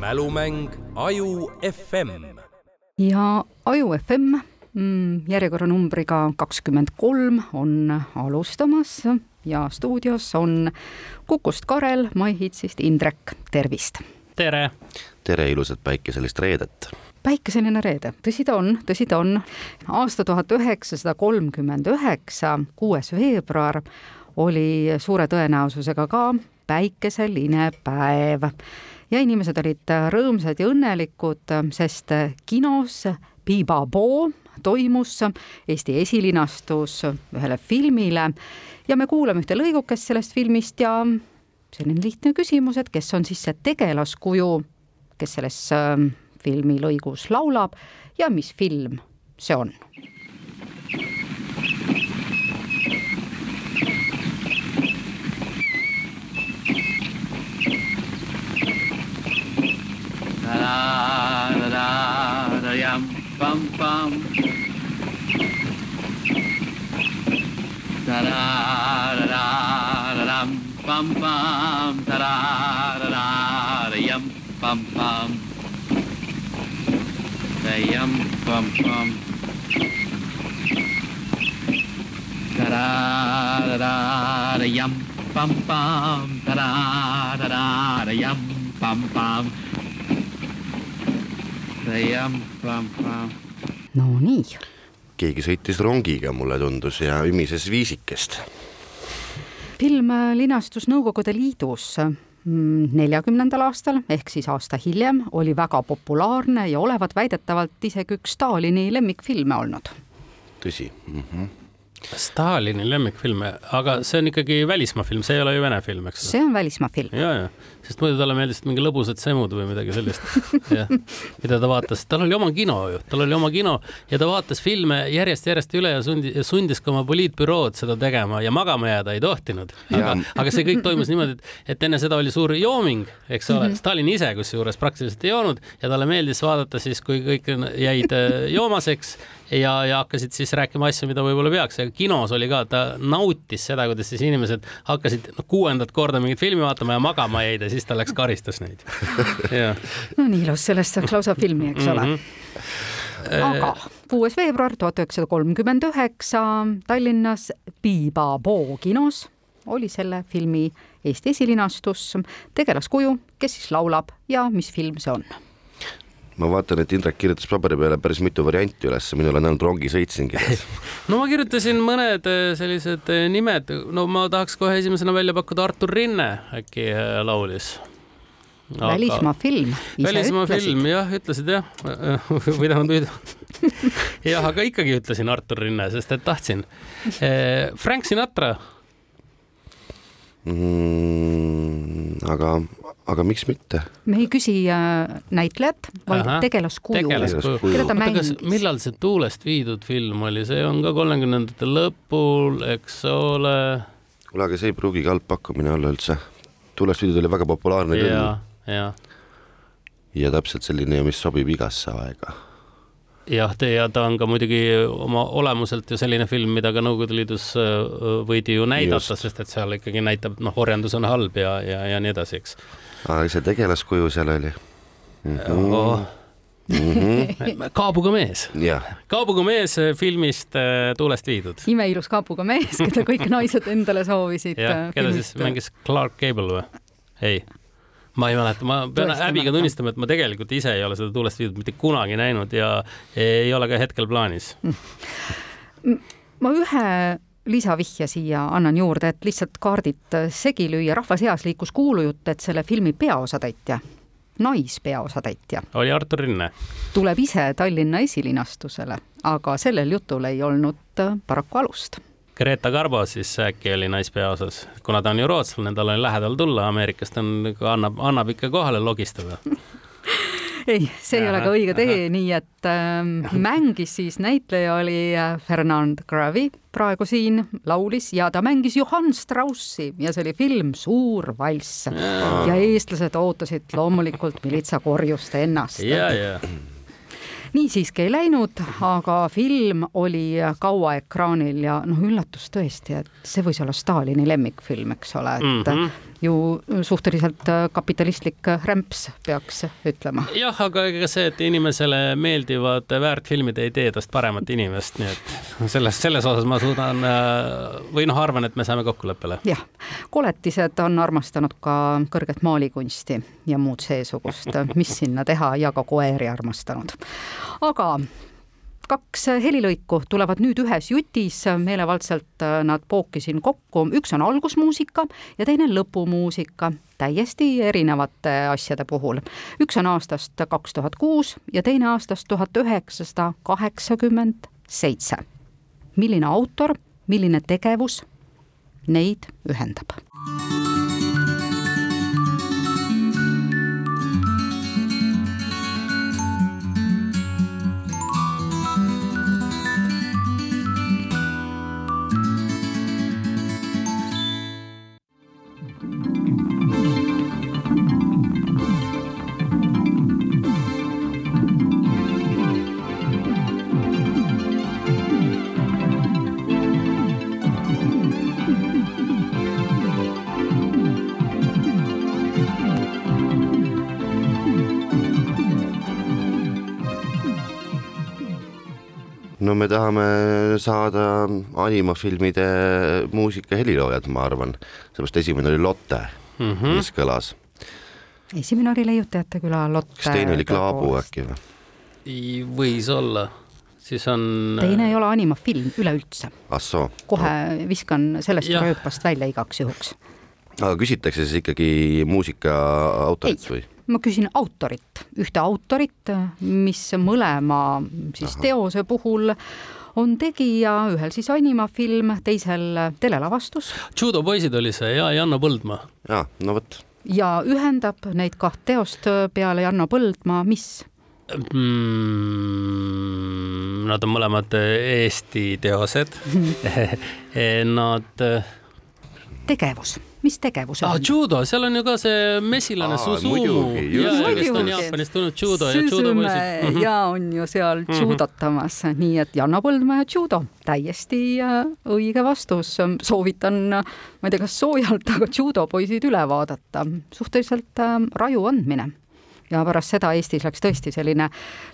mälumäng Aju FM. ja Aju FM mm, järjekorranumbriga kakskümmend kolm on alustamas ja stuudios on Kukust Karel, My Hitsist Indrek, tervist! tere! tere, ilusat päikeselist reedet! päikeseline reede, tõsi ta on, tõsi ta on. aasta tuhat üheksasada kolmkümmend üheksa, kuues veebruar oli suure tõenäosusega ka päikeseline päev ja inimesed olid rõõmsad ja õnnelikud, sest kinos Piibaboo toimus Eesti esilinastus ühele filmile ja me kuulame ühte lõigukest sellest filmist ja selline lihtne küsimus, et kes on siis see tegelaskuju, kes selles ähm, filmi lõigus laulab ja mis film see on? Da da da da yum bum bum da da da da da dum bum bum da da da da da yum bum bum da yum bum bum da da da da da yum bum bum da da da da da yum bum bum no nii. keegi sõitis rongiga, mulle tundus, ja ümises viisikest. film linastus Nõukogude Liidus mm, neljakümnendal aastal ehk siis aasta hiljem oli väga populaarne ja olevat väidetavalt isegi üks Stalini lemmikfilme olnud. tõsi mm. -hmm. Stalini lemmikfilm, aga see on ikkagi välismaa film, see ei ole ju vene film, eks see on välismaa film. ja, ja, sest muidu talle meeldisid mingi lõbusad semud või midagi sellist, mida ta vaatas, tal oli oma kino ju, tal oli oma kino ja ta vaatas filme järjest-järjest üle ja sundi, sundis ka oma poliitbürood seda tegema ja magama jääda ei tohtinud. aga, aga see kõik toimus niimoodi, et, et enne seda oli suur jooming, eks ole. Mm, -hmm. Stalin ise kusjuures praktiliselt ei joonud ja talle meeldis vaadata siis, kui kõik jäid äh, joomaseks ja, ja hakkasid siis rääkima asju, mida võib-olla peaks. Ja kinos oli ka, ta nautis seda, kuidas siis inimesed hakkasid no, kuuendat korda mingit filmi vaatama ja magama jäid ja siis ta läks karistas neid. no nii ilus, sellest saaks lausa filmi, eks ole mm. -hmm. aga kuues veebruar tuhat üheksasada kolmkümmend üheksa Tallinnas Piibapoo kinos oli selle filmi Eesti esilinastus, tegelaskuju, kes siis laulab ja mis film see on ma vaatan, et Indrek kirjutas paberi peale päris mitu varianti üles, minul on ainult rongisõit siin kirjas no ma kirjutasin mõned äh, sellised äh, nimed, no ma tahaks kohe esimesena välja pakkuda Artur Rinne äkki äh, laulis Aga... välismaa film. välismaa film, jah, ütlesid jah või tähendab, jah, aga ikkagi ütlesin Artur Rinne, sest et tahtsin. Frank Sinatra mm,. aga aga miks mitte? me ei küsi äh, näitlejat, vaid tegelaskuju. tegelaskuju. keda ta mängis. millal see Tuulest viidud film oli, see on ka kolmekümnendate lõpul, eks ole. kuule, aga see ei pruugigi halb pakkumine olla üldse. Tuulest viidud oli väga populaarne film. ja, ja täpselt selline, mis sobib igasse aega jah, ja ta on ka muidugi oma olemuselt ju selline film, mida ka Nõukogude Liidus äh, võidi ju näidata, sest et seal ikkagi näitab, noh, orjandus on halb ja, ja, ja nii edasi, eks. Aga see tegelaskuju seal oli mm? -hmm. Oh. Mm -hmm. kaabuga mees. kaabuga mees filmist äh, Tuulest viidud. imeilus kaabuga mees, keda kõik naised endale soovisid. jah, keda siis mängis Clark Gable või? ei ma ei mäleta, ma pean häbiga tunnistama, et ma tegelikult ise ei ole seda Tuulest viidud mitte kunagi näinud ja ei ole ka hetkel plaanis. ma ühe lisavihje siia annan juurde, et lihtsalt kaardid segi lüüa. rahva seas liikus kuulujutt, et selle filmi peaosatäitja, naispeaosatäitja oli Artur Rinne. tuleb ise Tallinna esilinastusele, aga sellel jutul ei olnud paraku alust Greta Garbo siis äkki oli naispeaosas, kuna ta on ju rootslane, tal oli lähedal tulla Ameerikast, on, annab, annab ikka kohale logistada ei, see ei ole ka õige tee, nii et äh, mängis siis näitleja oli äh, Fernand Gravi, praegu siin laulis ja ta mängis Johann Straussi ja see oli film Suur valss ja eestlased ootasid loomulikult Militsa Korjuste ennast. ja, ja nii siiski ei läinud, aga film oli kaua ekraanil ja noh, üllatus tõesti, et see võis olla Stalini lemmikfilm, eks ole, et mm -hmm. Ju suhteliselt äh, kapitalistlik rämps, peaks ütlema. jah, aga ega see, et inimesele meeldivad väärtfilmid, ei tee tast paremat inimest, nii et selles, selles osas ma suudan või noh, arvan, et me saame kokkuleppele. jah, koletised on armastanud ka kõrget maalikunsti ja muud seesugust, mis sinna teha ja ka koeri armastanud. aga kaks helilõiku tulevad nüüd ühes jutis, meelevaldselt äh, nad pookisin kokku, üks on algusmuusika ja teine lõpumuusika, täiesti erinevate asjade puhul. üks on aastast kaks tuhat kuus ja teine aastast tuhat üheksasada kaheksakümmend seitse. milline autor, milline tegevus neid ühendab? No me tahame saada animafilmide muusika heliloojad, ma arvan, seepärast esimene oli Lotte mm, -hmm. mis kõlas. esimene oli Leiutajate küla Lotte. kas teine oli Klaabu äkki või? võis olla, siis on. teine ei ole animafilm üleüldse. ah kohe viskan sellest rööpast välja igaks juhuks. aga küsitakse siis ikkagi muusika autorit või? Ma küsin autorit, ühte autorit, mis mõlema siis Ahah. teose puhul on tegija, ühel siis animafilm, teisel telelavastus judo poisid oli see ja Janno Põldmaa. jaa, no vot. ja ühendab neid kaht teost peale Janno Põldmaa, mis mm,. Nad on mõlemad Eesti teosed Nad tegevus, mis tegevus ah, on? judo, seal on ju ka see mesilane Aa, Susumu kes on. Jaapanist tulnud judo ja judo Süsüme poisid Mhm. ja on ju seal judotamas, nii et Janno Põldmaa ja judo, täiesti äh, õige vastus. soovitan, ma ei tea, kas soojalt, aga judo poisid üle vaadata, suhteliselt äh, raju andmine ja pärast seda Eestis läks tõesti selline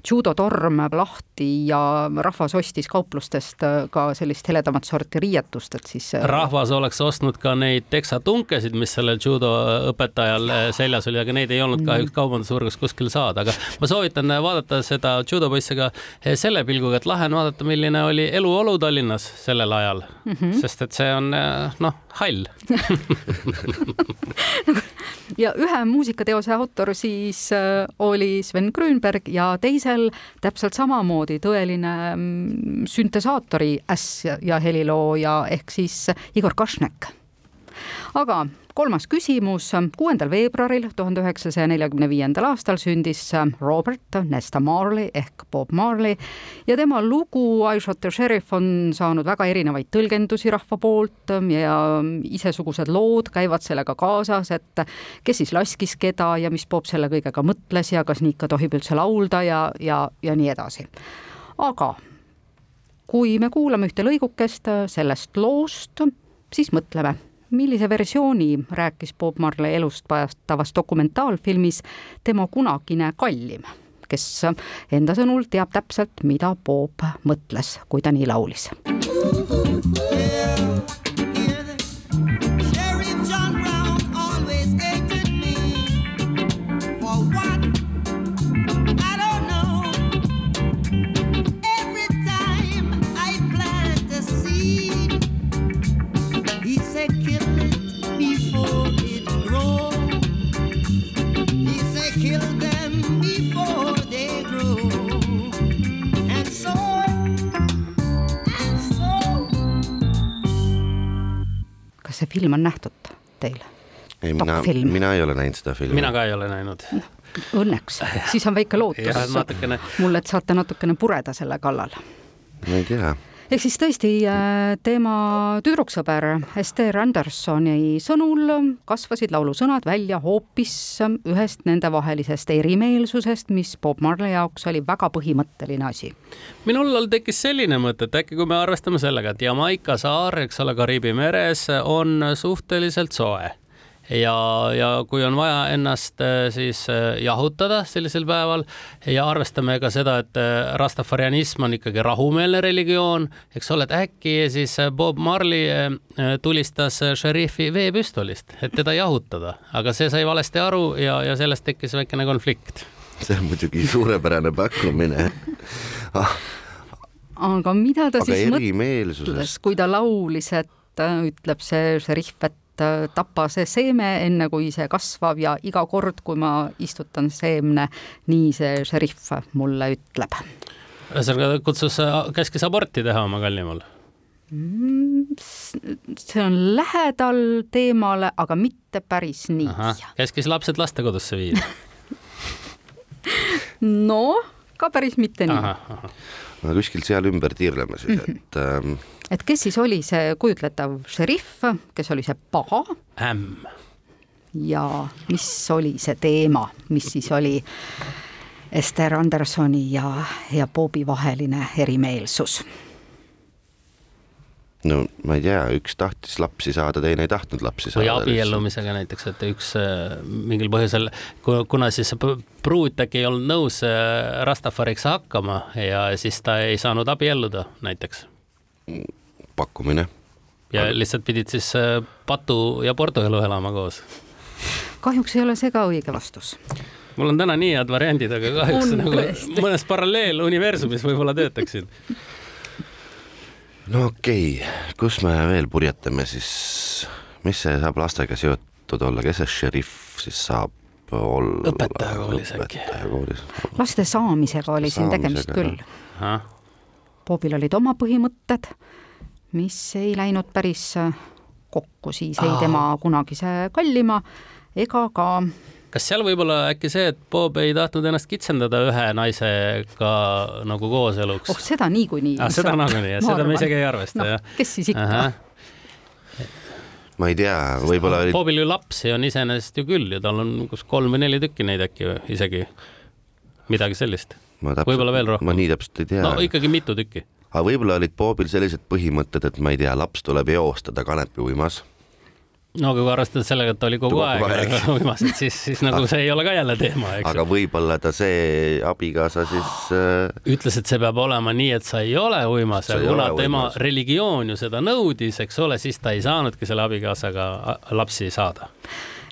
judotorm lahti ja rahvas ostis kauplustest äh, ka sellist heledamat sorti riietust, et siis äh, rahvas oleks ostnud ka neid teksatunkesid, mis sellel judo õpetajal eh, seljas oli, aga neid ei olnud kahjuks kaubandusvõrgus kuskil saada, aga ma soovitan vaadata seda judo poisse ka selle pilguga, et lahe on vaadata, milline oli eluolu Tallinnas sellel ajal mm, -hmm. sest et see on noh, hall. ja ühe muusikateose autor siis äh, oli Sven Grünberg ja teisel täpselt samamoodi tõeline mm, süntesaatori äss ja helilooja ehk siis Igor Kašnek. Aga kolmas küsimus. kuuendal veebruaril tuhande üheksasaja neljakümne viiendal aastal sündis Robert Nesta Marley ehk Bob Marley ja tema lugu I shot the sheriff on saanud väga erinevaid tõlgendusi rahva poolt ja isesugused lood käivad sellega kaasas, et kes siis laskis keda ja mis Bob selle kõigega mõtles ja kas nii ikka tohib üldse laulda ja, ja, ja nii edasi. aga kui me kuulame ühte lõigukest sellest loost, siis mõtleme, millise versiooni rääkis Bob Marley elust kajastavas dokumentaalfilmis tema kunagine kallim, kes enda sõnul teab täpselt, mida Bob mõtles, kui ta nii laulis. Kas see film on nähtud teil? ei, mina, mina ei ole näinud seda filmi. mina ka ei ole näinud. Õnneks, siis on väike lootus mulle, et saate natukene pureda selle kallal. ma ei tea. Ehk siis tõesti äh, tema tüdruksõber Ester Andersoni sõnul kasvasid laulusõnad välja hoopis ühest nendevahelisest erimeelsusest, mis Bob Marley jaoks oli väga põhimõtteline asi. minul tekkis selline mõte, et äkki kui me arvestame sellega, et Jamaica saar, eks ole, Kariibi meres on suhteliselt soe ja, ja kui on vaja ennast äh, siis äh, jahutada sellisel päeval ja arvestame ka seda, et äh, rastafarianism on ikkagi rahumeelne religioon, eks ole, et äkki siis Bob Marley tulistas šerifi veepüstolist, et teda jahutada, aga see sai valesti aru ja, ja sellest tekkis väikene konflikt. see on muidugi suurepärane pakkumine. aga mida ta aga siis mõtles, kui ta laulis, et ütleb see šerif, et äh, tapa see seeme enne, kui see kasvab ja iga kord, kui ma istutan seemne, nii see šerif mulle ütleb. ühesõnaga kutsus, käskis aborti teha oma kallimal. see on lähedal teemale, aga mitte päris nii. käskis lapsed lastekodusse viia. no ka päris mitte nii. no kuskil seal ümber tiirleme siis, et ähm, et kes siis oli see kujutletav šerif, kes oli see paha ämm. ja mis oli see teema, mis siis oli Ester Andersoni ja, ja Bobi vaheline erimeelsus? no ma ei tea, üks tahtis lapsi saada, teine ei tahtnud lapsi või saada. abiellumisega näiteks, et üks äh, mingil põhjusel, kuna siis pr- pruut äkki ei olnud nõus äh, Rastafariks hakkama ja siis ta ei saanud abielluda näiteks pakkumine. ja lihtsalt pidid siis äh, patu ja Porto elu elama koos. kahjuks ei ole see ka õige vastus. mul on täna nii head variandid, aga kahjuks On nagu tõesti. mõnes paralleeluniversumis võib-olla töötaksid. no okei okay., kus me veel purjetame siis, mis see saab lastega seotud olla, kes see šerif siis saab olla? Õpetajakoolis äkki. laste saamisega oli siin tegemist küll. Bobil olid oma põhimõtted, mis ei läinud päris äh, kokku siis ei tema kunagise kallima ega ka kas seal võib olla äkki see, et Bob ei tahtnud ennast kitsendada ühe naisega nagu kooseluks oh, seda niikuinii. ah,? seda nagunii, seda me isegi ei arvesta noh jah,. kes siis ikka. ma ei tea, võib-olla oli, Bobil ju lapsi on iseenesest ju küll ju, tal on kus kolm või neli tükki neid äkki või isegi midagi sellist. Ma võib-olla veel rohkem. ma nii täpselt ei tea no ikkagi mitu tükki. aga võib-olla olid Bobil sellised põhimõtted, et ma ei tea, laps tuleb joostada kanepi uimas. no aga kui arvestada sellega, et ta oli kogu Kogu aeg aeg. uimas, et siis, siis nagu see ei ole ka jälle teema, eks aga võib-olla ta see abikaasa siis äh, ütles, et see peab olema nii, et sa ei ole uimas ja kuna tema uimas. religioon ju seda nõudis, eks ole, siis ta ei saanudki selle abikaasaga a- lapsi saada.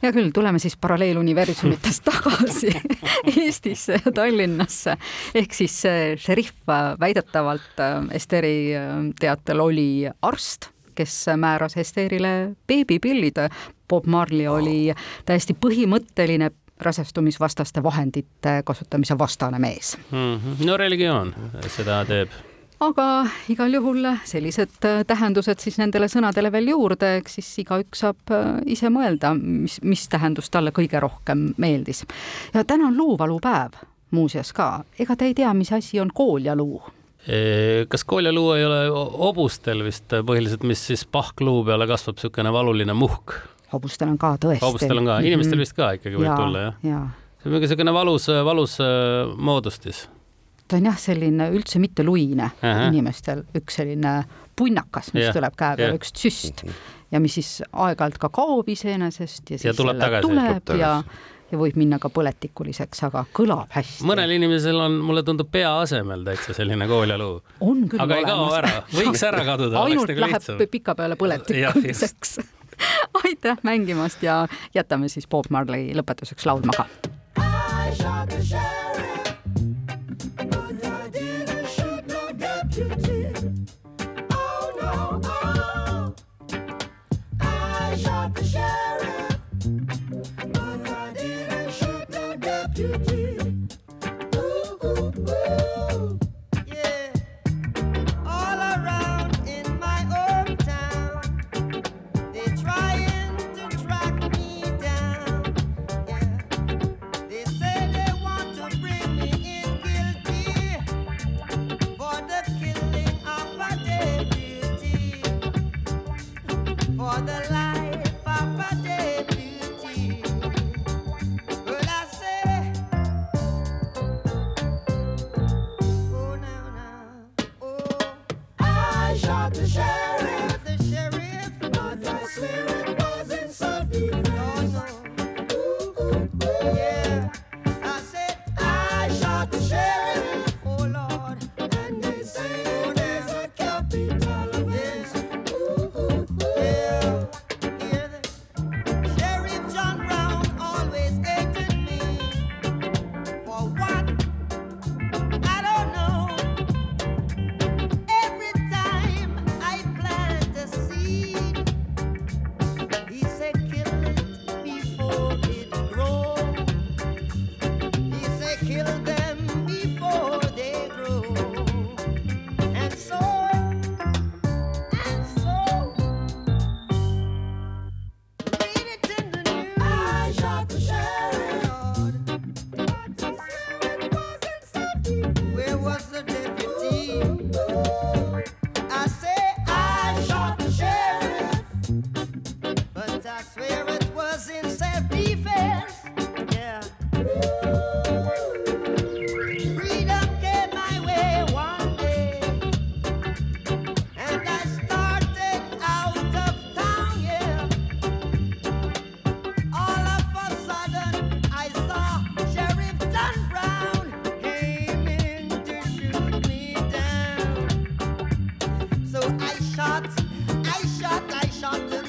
Hea küll, tuleme siis paralleeluniversumitest tagasi Eestisse ja Tallinnasse. ehk siis see šerif väidetavalt äh, Esteri äh, teatel oli arst, kes määras Esterile beebipillid. Bob Marley oli täiesti põhimõtteline rasestumisvastaste vahendite kasutamise vastane mees. no religioon seda teeb. Aga igal juhul sellised äh, tähendused siis nendele sõnadele veel juurde, eks siis igaüks saab äh, ise mõelda, mis, mis tähendus talle kõige rohkem meeldis. ja täna on luuvalupäev muuseas ka, ega te ei tea, mis asi on kooljaluu? kas kooljaluu ei ole hobustel vist põhiliselt, mis siis pahkluu peale kasvab niisugune valuline muhk? hobustel on ka tõesti. hobustel on ka, inimestel vist ka ikkagi võib ja, tulla jah? ja see on mingi niisugune valus, valus äh, moodustis. Ta on jah, selline üldse mitte luine Ahah. inimestel, üks selline punnakas, mis Jah, tuleb käe peale, üks süst ja mis siis aeg-ajalt ka kaob iseenesest ja siis tuleb jälle tagasi. tuleb Tuleb ja tagasi. ja võib minna ka põletikuliseks, aga kõlab hästi. mõnel inimesel on, mulle tundub pea asemel täitsa selline kooljaluu. on küll aga ei kao olemas. ära, võiks ära kaduda, ainult nagu läheb pikapeale põletikuliseks. aitäh mängimast ja jätame siis Bob Marley lõpetuseks laulma ka. Oh no, oh. I shot the sheriff, shot, I shot, I shot.